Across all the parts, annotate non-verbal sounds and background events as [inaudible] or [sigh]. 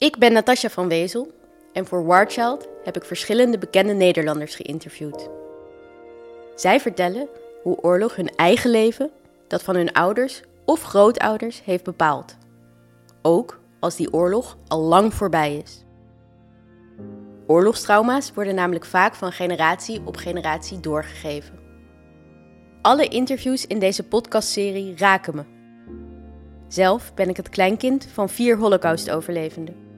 Ik ben Natasja van Wezel en voor Warchild heb ik verschillende bekende Nederlanders geïnterviewd. Zij vertellen hoe oorlog hun eigen leven, dat van hun ouders of grootouders, heeft bepaald. Ook als die oorlog al lang voorbij is. Oorlogstrauma's worden namelijk vaak van generatie op generatie doorgegeven. Alle interviews in deze podcastserie raken me. Zelf ben ik het kleinkind van vier Holocaust-overlevenden.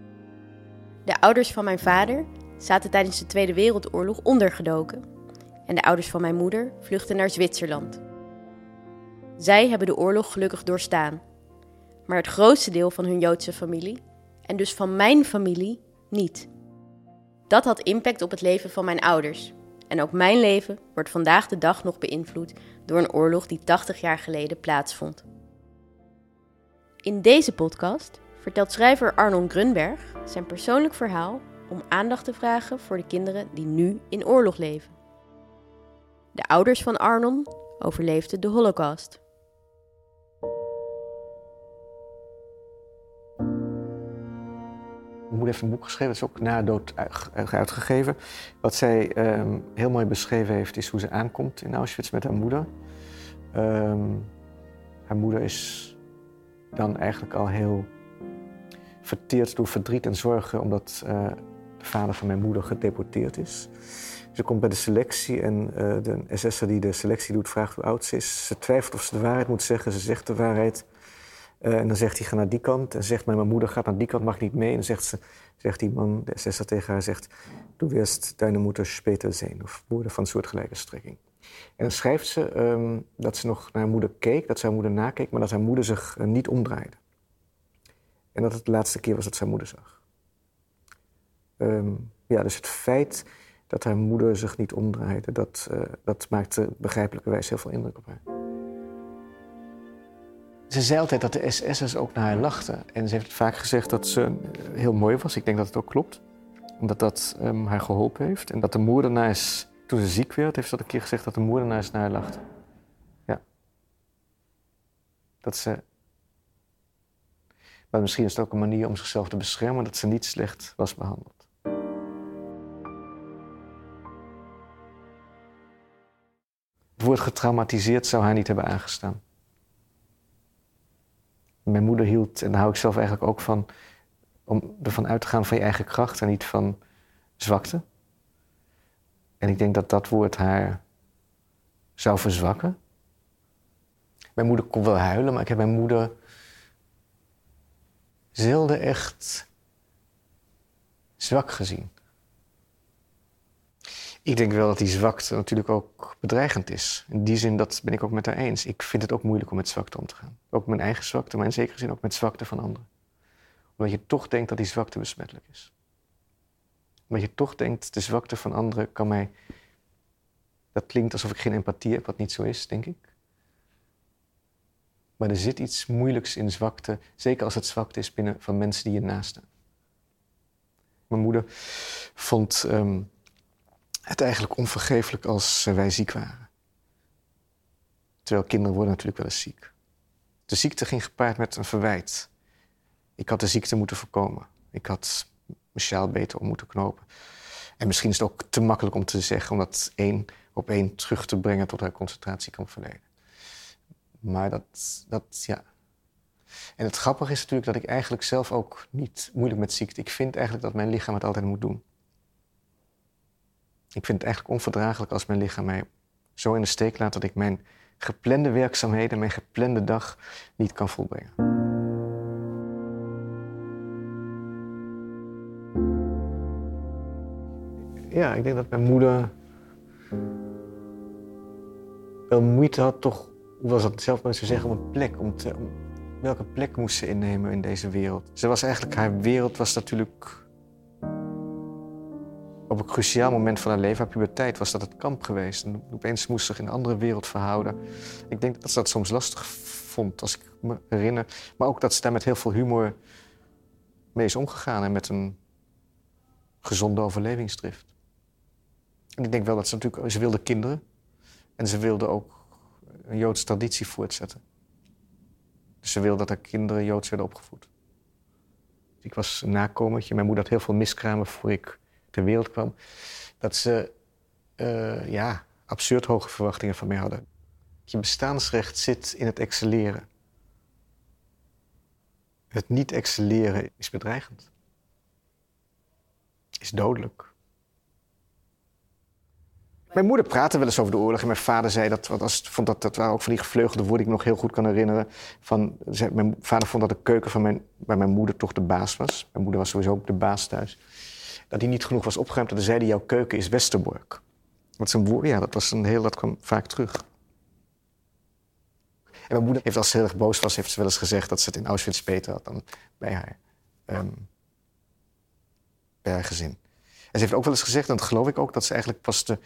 De ouders van mijn vader zaten tijdens de Tweede Wereldoorlog ondergedoken en de ouders van mijn moeder vluchtten naar Zwitserland. Zij hebben de oorlog gelukkig doorstaan, maar het grootste deel van hun Joodse familie, en dus van mijn familie, niet. Dat had impact op het leven van mijn ouders. En ook mijn leven wordt vandaag de dag nog beïnvloed door een oorlog die 80 jaar geleden plaatsvond. In deze podcast vertelt schrijver Arnon Grunberg zijn persoonlijk verhaal om aandacht te vragen voor de kinderen die nu in oorlog leven. De ouders van Arnon overleefden de Holocaust. Mijn moeder heeft een boek geschreven, dat is ook na dood uitgegeven. Wat zij ehm, heel mooi beschreven heeft, is hoe ze aankomt in Auschwitz met haar moeder. Ehm, haar moeder is dan eigenlijk al heel verteerd door verdriet en zorgen, omdat uh, de vader van mijn moeder gedeporteerd is. Ze komt bij de selectie en uh, de SS'er die de selectie doet vraagt hoe oud ze is. Ze twijfelt of ze de waarheid moet zeggen, ze zegt de waarheid. Uh, en dan zegt hij, ga naar die kant. En zegt, mijn moeder gaat naar die kant, mag niet mee. En dan zegt, ze, zegt die man, de SS'er tegen haar, zegt... Du wirst deine moeder später zijn. Of woorden van soortgelijke strekking. En dan schrijft ze um, dat ze nog naar haar moeder keek, dat ze haar moeder nakeek... maar dat haar moeder zich niet omdraaide. En dat het de laatste keer was dat haar moeder zag. Um, ja, dus het feit dat haar moeder zich niet omdraaide... dat, uh, dat maakte begrijpelijkerwijs heel veel indruk op haar. Ze zei altijd dat de SS'ers ook naar haar lachten. En ze heeft vaak gezegd dat ze heel mooi was. Ik denk dat het ook klopt. Omdat dat um, haar geholpen heeft. En dat de moordenaars, toen ze ziek werd, heeft ze dat een keer gezegd dat de moordenaars naar haar lachten. Ja. Dat ze... Maar misschien is het ook een manier om zichzelf te beschermen dat ze niet slecht was behandeld. Het woord getraumatiseerd zou haar niet hebben aangestaan. Mijn moeder hield, en daar hou ik zelf eigenlijk ook van, om ervan uit te gaan van je eigen kracht en niet van zwakte. En ik denk dat dat woord haar zou verzwakken. Mijn moeder kon wel huilen, maar ik heb mijn moeder zelden echt zwak gezien. Ik denk wel dat die zwakte natuurlijk ook bedreigend is. In die zin, dat ben ik ook met haar eens. Ik vind het ook moeilijk om met zwakte om te gaan. Ook mijn eigen zwakte, maar in zekere zin ook met zwakte van anderen. Omdat je toch denkt dat die zwakte besmettelijk is. Omdat je toch denkt, de zwakte van anderen kan mij... Dat klinkt alsof ik geen empathie heb, wat niet zo is, denk ik. Maar er zit iets moeilijks in zwakte, zeker als het zwakte is binnen van mensen die je naast staan. Mijn moeder vond... Um, het eigenlijk onvergeeflijk als wij ziek waren. Terwijl kinderen worden natuurlijk wel eens ziek. De ziekte ging gepaard met een verwijt. Ik had de ziekte moeten voorkomen. Ik had sjaal beter om moeten knopen. En misschien is het ook te makkelijk om te zeggen, om dat één op één terug te brengen tot haar concentratiekamp verleden. Maar dat, dat, ja. En het grappige is natuurlijk dat ik eigenlijk zelf ook niet moeilijk met ziekte. Ik vind eigenlijk dat mijn lichaam het altijd moet doen. Ik vind het eigenlijk onverdraaglijk als mijn lichaam mij zo in de steek laat dat ik mijn geplande werkzaamheden, mijn geplande dag niet kan volbrengen. Ja, ik denk dat mijn moeder wel moeite had, toch, hoe was dat zelf te zeggen, om een plek, om, te, welke plek moest ze innemen in deze wereld. Ze was eigenlijk, haar wereld was natuurlijk op een cruciaal moment van haar leven, haar puberteit, was dat het kamp geweest. En opeens moest ze zich in een andere wereld verhouden. Ik denk dat ze dat soms lastig vond, als ik me herinner. Maar ook dat ze daar met heel veel humor mee is omgegaan en met een gezonde overlevingsdrift. En ik denk wel dat ze natuurlijk, ze wilde kinderen en ze wilde ook een Joodse traditie voortzetten. Dus ze wilde dat haar kinderen Joods werden opgevoed. Ik was een nakomertje. Mijn moeder had heel veel miskramen voor ik ter wereld kwam. Dat ze uh, ja, absurd hoge verwachtingen van mij hadden. Je bestaansrecht zit in het excelleren. Het niet excelleren is bedreigend. Is dodelijk. Mijn moeder praatte wel eens over de oorlog en mijn vader zei dat, want als, vond dat, dat waren ook van die gevleugelde woorden ik nog heel goed kan herinneren. Van, mijn vader vond dat de keuken van mijn, bij mijn moeder toch de baas was. Mijn moeder was sowieso ook de baas thuis. Dat die niet genoeg was opgeruimd. Dat zei jouw keuken is Westerbork. Dat is een woord, ja, dat was een heel, dat kwam vaak terug. En mijn moeder heeft als ze heel erg boos was, heeft ze wel eens gezegd dat ze het in Auschwitz beter had dan bij haar, um, bij haar gezin. En ze heeft ook wel eens gezegd, en dat geloof ik ook, dat ze eigenlijk pas de,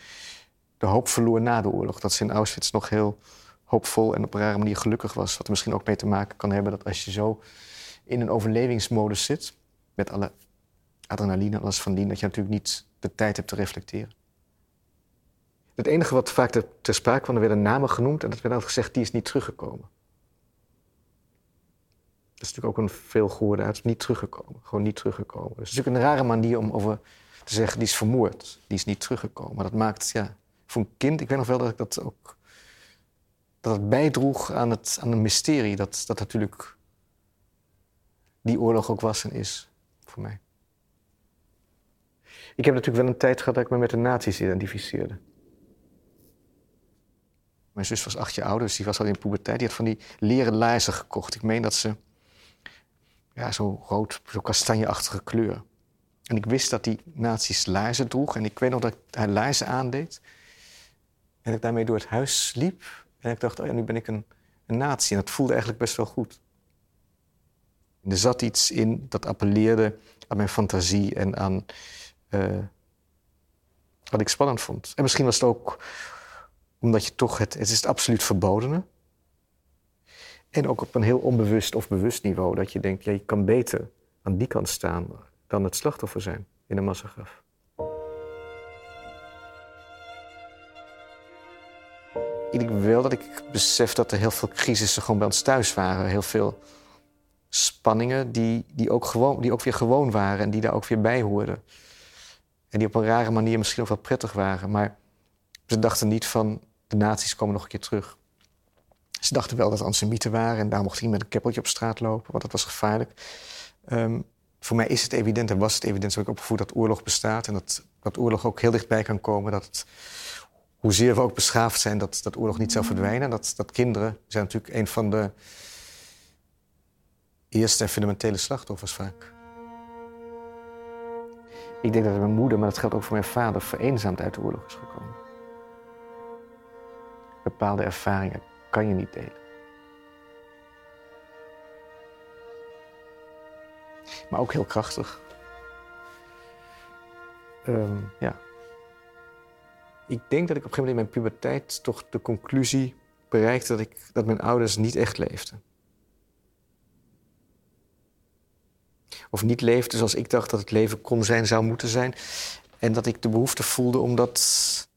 de hoop verloor na de oorlog. Dat ze in Auschwitz nog heel hoopvol en op een rare manier gelukkig was. Wat er misschien ook mee te maken kan hebben dat als je zo in een overlevingsmodus zit, met alle adrenaline en alles van dien, dat je natuurlijk niet de tijd hebt te reflecteren. Het enige wat vaak ter, ter sprake kwam, er werden namen genoemd en dat werd altijd gezegd, die is niet teruggekomen. Dat is natuurlijk ook een veel gehoorde uit, niet teruggekomen. Gewoon niet teruggekomen. Dus het is natuurlijk een rare manier om over te zeggen, die is vermoord, die is niet teruggekomen. Maar dat maakt, ja, voor een kind, ik weet nog wel dat ik dat ook, dat het bijdroeg aan het, aan een mysterie, dat, dat natuurlijk die oorlog ook was en is voor mij. Ik heb natuurlijk wel een tijd gehad dat ik me met de nazi's identificeerde. Mijn zus was acht jaar ouder, dus die was al in puberteit. Die had van die leren laarzen gekocht. Ik meen dat ze ja, zo rood, zo kastanjeachtige kleur. En ik wist dat die nazi's laarzen droeg. En ik weet nog dat hij laarzen aandeed. En ik daarmee door het huis liep. En ik dacht, oh ja, nu ben ik een, een nazi. En dat voelde eigenlijk best wel goed. En er zat iets in dat appelleerde aan mijn fantasie en aan uh, wat ik spannend vond. En misschien was het ook omdat je toch het, het is het absoluut verbodene. En ook op een heel onbewust of bewust niveau. Dat je denkt, ja, je kan beter aan die kant staan dan het slachtoffer zijn in een massagraf. Ik wel dat ik besef dat er heel veel crisissen gewoon bij ons thuis waren. Heel veel spanningen die, die, ook, gewoon, die ook weer gewoon waren en die daar ook weer bij hoorden. En die op een rare manier misschien ook wel prettig waren. Maar ze dachten niet van de nazi's komen nog een keer terug. Ze dachten wel dat antisemieten waren en daar mocht hij met een keppeltje op straat lopen, want dat was gevaarlijk. Um, voor mij is het evident en was het evident, zo ik opgevoed, dat oorlog bestaat en dat, dat oorlog ook heel dichtbij kan komen. Dat het, hoezeer we ook beschaafd zijn, dat, dat oorlog niet zou verdwijnen. Dat, dat kinderen zijn natuurlijk een van de eerste en fundamentele slachtoffers vaak. Ik denk dat mijn moeder, maar dat geldt ook voor mijn vader, vereenzaamd uit de oorlog is gekomen. Bepaalde ervaringen kan je niet delen. Maar ook heel krachtig. Um, ja. Ik denk dat ik op een gegeven moment in mijn puberteit toch de conclusie bereikte dat, ik, dat mijn ouders niet echt leefden. Of niet leefden zoals ik dacht dat het leven kon zijn, zou moeten zijn. En dat ik de behoefte voelde om dat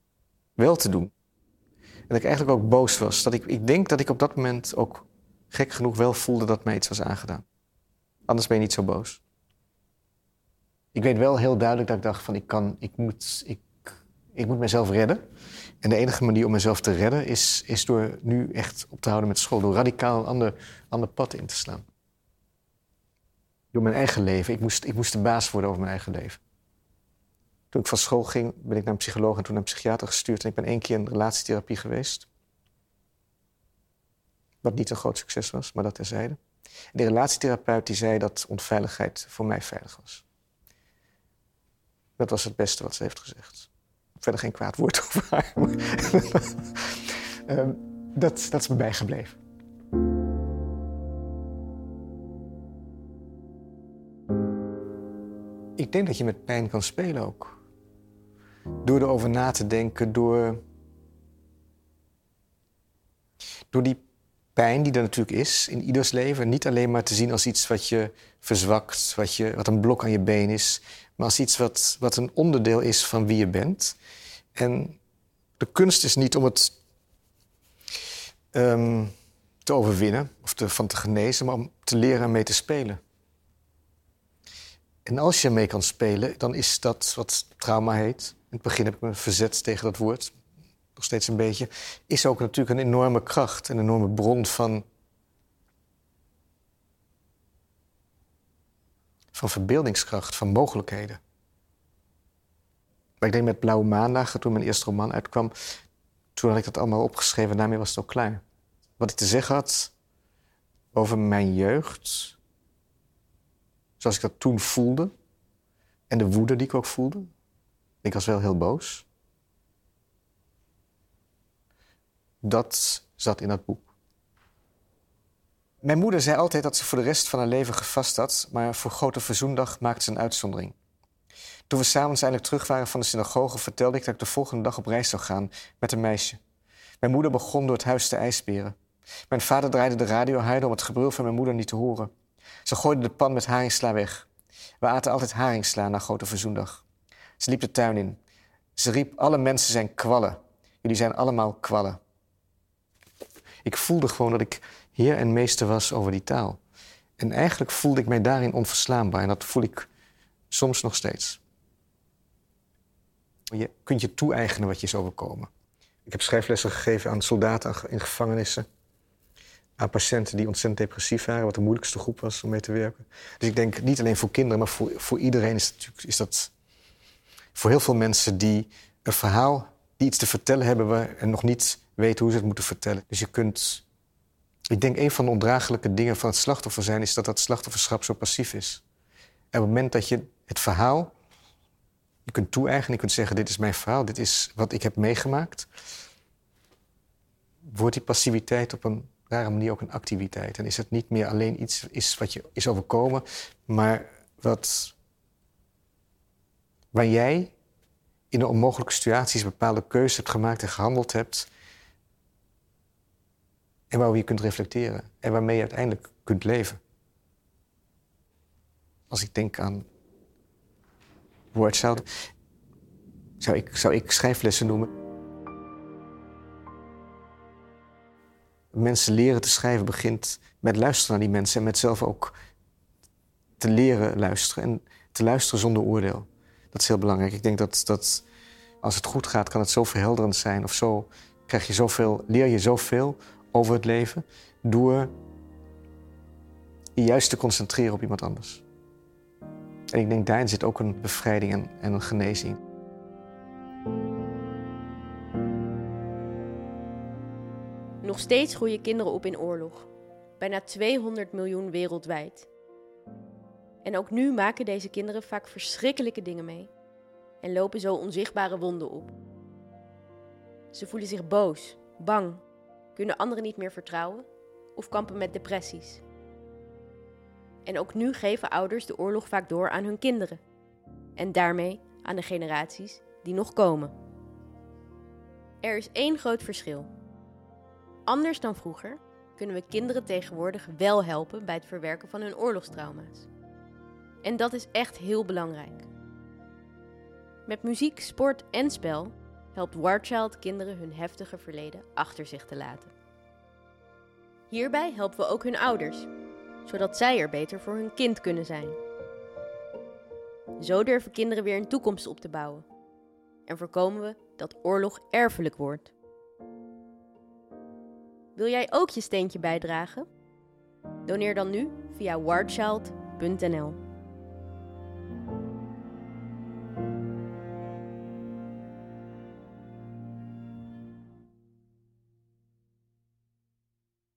wel te doen. En dat ik eigenlijk ook boos was. Dat ik, ik denk dat ik op dat moment ook gek genoeg wel voelde dat mij iets was aangedaan. Anders ben je niet zo boos. Ik weet wel heel duidelijk dat ik dacht van ik kan, ik moet, ik, ik moet mezelf redden. En de enige manier om mezelf te redden is, is door nu echt op te houden met school. Door radicaal een ander, ander pad in te slaan. Door mijn eigen leven. Ik moest, ik moest de baas worden over mijn eigen leven. Toen ik van school ging, ben ik naar een psycholoog en toen naar een psychiater gestuurd. En ik ben één keer in relatietherapie geweest. Wat niet een groot succes was, maar dat terzijde. De relatietherapeut die zei dat onveiligheid voor mij veilig was. Dat was het beste wat ze heeft gezegd. Verder geen kwaad woord [laughs] over haar. um, [laughs] dat, dat is me bijgebleven. Ik denk dat je met pijn kan spelen ook. Door erover na te denken, door, door die pijn die er natuurlijk is in ieders leven, niet alleen maar te zien als iets wat je verzwakt, wat, je, wat een blok aan je been is, maar als iets wat, wat een onderdeel is van wie je bent. En de kunst is niet om het ehm, te overwinnen of te, van te genezen, maar om te leren en mee te spelen. En als je mee kan spelen, dan is dat wat trauma heet. In het begin heb ik me verzet tegen dat woord, nog steeds een beetje. Is ook natuurlijk een enorme kracht, een enorme bron van. van verbeeldingskracht, van mogelijkheden. Maar ik denk met Blauwe Maandag, toen mijn eerste roman uitkwam, toen had ik dat allemaal opgeschreven. Daarmee was het ook klaar. Wat ik te zeggen had over mijn jeugd, zoals ik dat toen voelde, en de woede die ik ook voelde. Ik was wel heel boos. Dat zat in dat boek. Mijn moeder zei altijd dat ze voor de rest van haar leven gevast had, maar voor Grote Verzoendag maakte ze een uitzondering. Toen we s'avonds eindelijk terug waren van de synagoge, vertelde ik dat ik de volgende dag op reis zou gaan met een meisje. Mijn moeder begon door het huis te ijsberen. Mijn vader draaide de radio harder om het gebrul van mijn moeder niet te horen. Ze gooide de pan met haringsla weg. We aten altijd haringsla na Grote Verzoendag. Ze liep de tuin in. Ze riep: Alle mensen zijn kwallen. Jullie zijn allemaal kwallen. Ik voelde gewoon dat ik heer en meester was over die taal. En eigenlijk voelde ik mij daarin onverslaanbaar. En dat voel ik soms nog steeds. Je kunt je toe-eigenen wat je is overkomen. Ik heb schrijflessen gegeven aan soldaten in gevangenissen. Aan patiënten die ontzettend depressief waren, wat de moeilijkste groep was om mee te werken. Dus ik denk niet alleen voor kinderen, maar voor, voor iedereen is, natuurlijk, is dat. Voor heel veel mensen die een verhaal, die iets te vertellen hebben en nog niet weten hoe ze het moeten vertellen. Dus je kunt. Ik denk een van de ondraaglijke dingen van het slachtoffer zijn is dat dat slachtofferschap zo passief is. En op het moment dat je het verhaal je kunt toe-eigenen, je kunt zeggen: Dit is mijn verhaal, dit is wat ik heb meegemaakt. Wordt die passiviteit op een rare manier ook een activiteit? En is het niet meer alleen iets is wat je is overkomen, maar wat, waar jij in de onmogelijke situaties bepaalde keuzes hebt gemaakt en gehandeld hebt. En waarover je kunt reflecteren en waarmee je uiteindelijk kunt leven. Als ik denk aan woord zou, ik, ik schrijflessen noemen. Mensen leren te schrijven begint met luisteren naar die mensen en met zelf ook te leren luisteren en te luisteren zonder oordeel. Dat is heel belangrijk. Ik denk dat, dat als het goed gaat, kan het zo verhelderend zijn of zo krijg je zoveel, leer je zoveel over het leven door je juist te concentreren op iemand anders. En ik denk daarin zit ook een bevrijding en, en een genezing. Nog steeds groeien kinderen op in oorlog. Bijna 200 miljoen wereldwijd. En ook nu maken deze kinderen vaak verschrikkelijke dingen mee. En lopen zo onzichtbare wonden op. Ze voelen zich boos, bang, kunnen anderen niet meer vertrouwen of kampen met depressies. En ook nu geven ouders de oorlog vaak door aan hun kinderen. En daarmee aan de generaties die nog komen. Er is één groot verschil. Anders dan vroeger kunnen we kinderen tegenwoordig wel helpen bij het verwerken van hun oorlogstrauma's. En dat is echt heel belangrijk. Met muziek, sport en spel helpt Warchild kinderen hun heftige verleden achter zich te laten. Hierbij helpen we ook hun ouders zodat zij er beter voor hun kind kunnen zijn. Zo durven kinderen weer een toekomst op te bouwen en voorkomen we dat oorlog erfelijk wordt. Wil jij ook je steentje bijdragen? Doneer dan nu via warchild.nl.